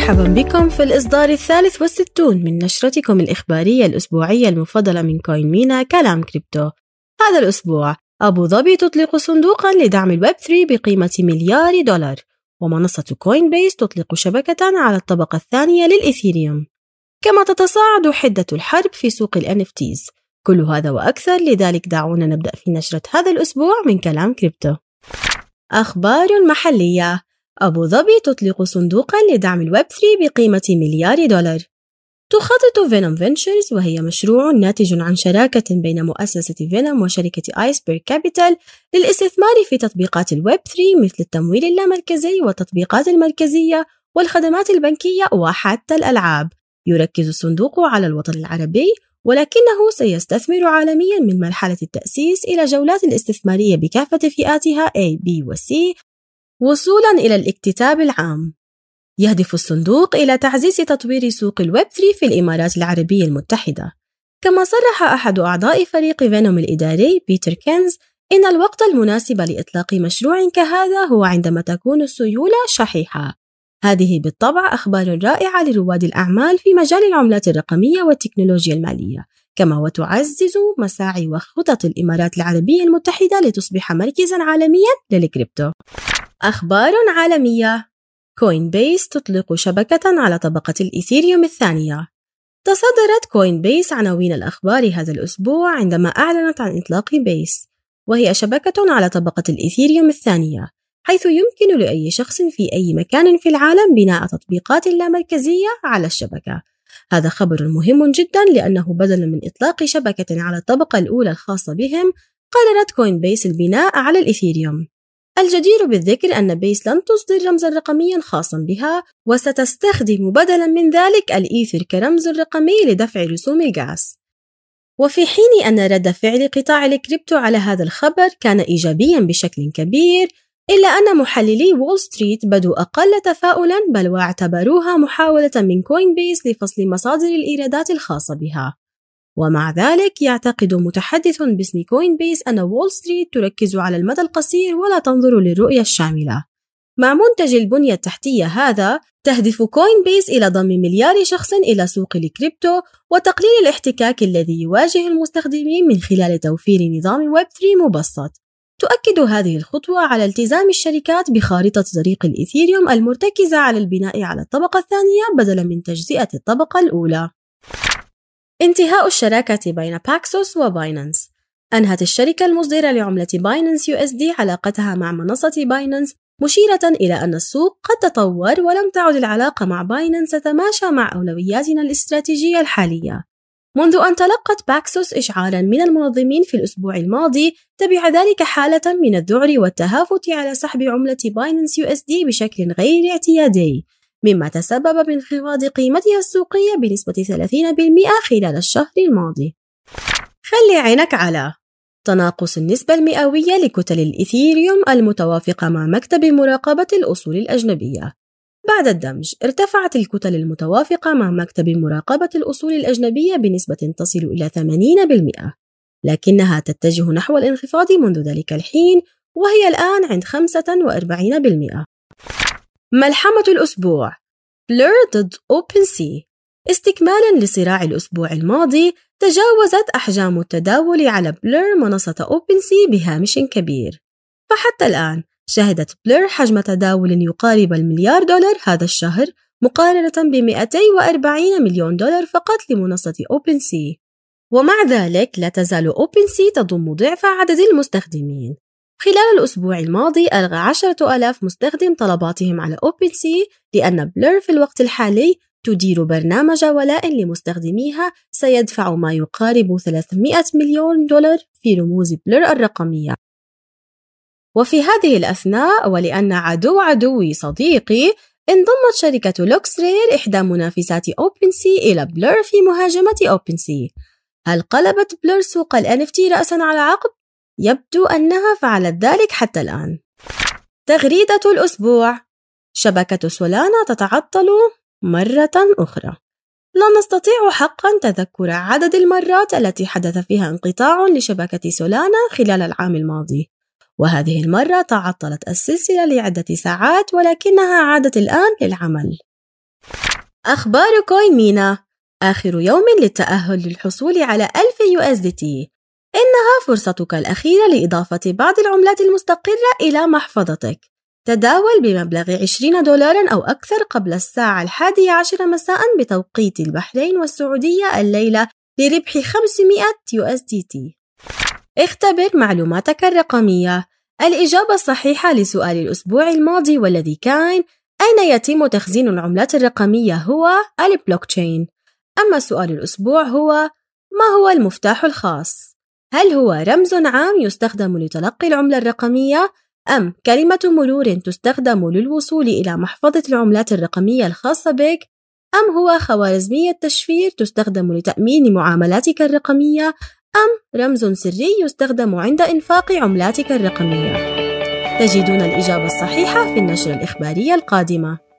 مرحبا بكم في الإصدار الثالث والستون من نشرتكم الإخبارية الأسبوعية المفضلة من CoinMENA كلام كريبتو. هذا الأسبوع أبو ظبي تطلق صندوقا لدعم الويب 3 بقيمة مليار دولار ومنصة Coinbase تطلق شبكة على الطبقة الثانية لل Ethereum كما تتصاعد حدة الحرب في سوق ال NFTs كل هذا وأكثر لذلك دعونا نبدأ في نشرة هذا الأسبوع من كلام كريبتو. أخبار محلية. أبو ظبي تطلق صندوقا لدعم الويب 3 بقيمة مليار دولار. تخطط Venom Ventures وهي مشروع ناتج عن شراكة بين مؤسسة Venom وشركة Iceberg Capital للاستثمار في تطبيقات الويب 3 مثل التمويل اللامركزي والتطبيقات المركزية والخدمات البنكية وحتى الألعاب. يركز الصندوق على الوطن العربي ولكنه سيستثمر عالميا من مرحلة التأسيس إلى جولات الاستثمارية بكافة فئاتها A, B و C وصولا إلى الاكتتاب العام. يهدف الصندوق إلى تعزيز تطوير سوق الويب 3 في الإمارات العربية المتحدة. كما صرح أحد أعضاء فريق Venom الإداري بيتر كينز إن الوقت المناسب لإطلاق مشروع كهذا هو عندما تكون السيولة شحيحة. هذه بالطبع أخبار رائعة لرواد الأعمال في مجال العملات الرقمية والتكنولوجيا المالية كما وتعزز مساعي وخطط الإمارات العربية المتحدة لتصبح مركزا عالميا للكريبتو. أخبار عالمية. Coinbase تطلق شبكة على طبقة ال Ethereum الثانية. تصدرت Coinbase عناوين الأخبار هذا الأسبوع عندما أعلنت عن إطلاق Base وهي شبكة على طبقة ال Ethereum الثانية حيث يمكن لأي شخص في أي مكان في العالم بناء تطبيقات لا مركزية على الشبكة. هذا خبر مهم جدا لأنه بدلا من إطلاق شبكة على الطبقة الأولى الخاصة بهم قررت Coinbase البناء على ال Ethereum. الجدير بالذكر أن Base لن تصدر رمزا رقميا خاصا بها وستستخدم بدلا من ذلك الإيثر كرمز رقمي لدفع رسوم الغاز. وفي حين أن رد فعل قطاع الكريبتو على هذا الخبر كان إيجابيا بشكل كبير إلا أن محللي وول ستريت بدوا أقل تفاؤلا بل واعتبروها محاولة من Coinbase لفصل مصادر الإيرادات الخاصة بها. ومع ذلك يعتقد متحدث باسم Coinbase أن وول ستريت تركز على المدى القصير ولا تنظر للرؤية الشاملة مع منتج البنية التحتية هذا تهدف Coinbase إلى ضم مليار شخص إلى سوق الكريبتو وتقليل الاحتكاك الذي يواجه المستخدمين من خلال توفير نظام ويب 3 مبسط تؤكد هذه الخطوة على التزام الشركات بخارطة طريق ال Ethereum المرتكزة على البناء على الطبقة الثانية بدلا من تجزئة الطبقة الأولى. انتهاء الشراكة بين Paxos و Binance أنهت الشركة المصدرة لعملة Binance USD علاقتها مع منصة Binance مشيرة إلى أن السوق قد تطور ولم تعد العلاقة مع Binance تتماشى مع أولوياتنا الاستراتيجية الحالية. منذ أن تلقت Paxos إشعارا من المنظمين في الأسبوع الماضي تبع ذلك حالة من الذعر والتهافت على سحب عملة Binance USD بشكل غير اعتيادي. مما تسبب بانخفاض قيمتها السوقية بنسبة 30% خلال الشهر الماضي. خلي عينك على تناقص النسبة المئوية لكتل الإيثيريوم المتوافقة مع مكتب مراقبة الأصول الأجنبية. بعد الدمج ارتفعت الكتل المتوافقة مع مكتب مراقبة الأصول الأجنبية بنسبة تصل إلى 80% لكنها تتجه نحو الانخفاض منذ ذلك الحين وهي الآن عند 45% ملحمة الأسبوع. Blur ضد OpenSea استكمالا لصراع الأسبوع الماضي تجاوزت أحجام التداول على Blur منصة OpenSea بهامش كبير. فحتى الآن شهدت Blur حجم تداول يقارب المليار دولار هذا الشهر مقارنة ب 240 مليون دولار فقط لمنصة OpenSea ومع ذلك لا تزال OpenSea تضم ضعف عدد المستخدمين. خلال الأسبوع الماضي ألغى عشرة ألاف مستخدم طلباتهم على OpenSea لأن Blur في الوقت الحالي تدير برنامج ولاء لمستخدميها سيدفع ما يقارب 300 مليون دولار في رموز Blur الرقمية وفي هذه الأثناء ولأن عدو عدوي صديقي انضمت شركة LooksRare إحدى منافسات OpenSea إلى Blur في مهاجمة OpenSea هل قلبت بلور سوق ال NFT رأسا على عقب؟ يبدو أنها فعلت ذلك حتى الآن. تغريدة الأسبوع. شبكة سولانا تتعطل مرة أخرى. لا نستطيع حقا تذكر عدد المرات التي حدث فيها انقطاع لشبكة سولانا خلال العام الماضي. وهذه المرة تعطلت السلسلة لعدة ساعات ولكنها عادت الآن للعمل. أخبار كوين مينا. آخر يوم للتأهل للحصول على 1000 USDT إنها فرصتك الأخيرة لإضافة بعض العملات المستقرة إلى محفظتك. تداول بمبلغ 20 دولارا أو أكثر قبل الساعة الحادية عشر مساء بتوقيت البحرين والسعودية الليلة لربح 500 USDT اختبر معلوماتك الرقمية. الإجابة الصحيحة لسؤال الأسبوع الماضي والذي كان أين يتم تخزين العملات الرقمية؟ هو البلوكتشين. أما سؤال الأسبوع هو ما هو المفتاح الخاص؟ هل هو رمز عام يستخدم لتلقي العملة الرقمية أم كلمة مرور تستخدم للوصول إلى محفظة العملات الرقمية الخاصة بك أم هو خوارزمية تشفير تستخدم لتأمين معاملاتك الرقمية أم رمز سري يستخدم عند إنفاق عملاتك الرقمية؟ تجدون الإجابة الصحيحة في النشرة الإخبارية القادمة.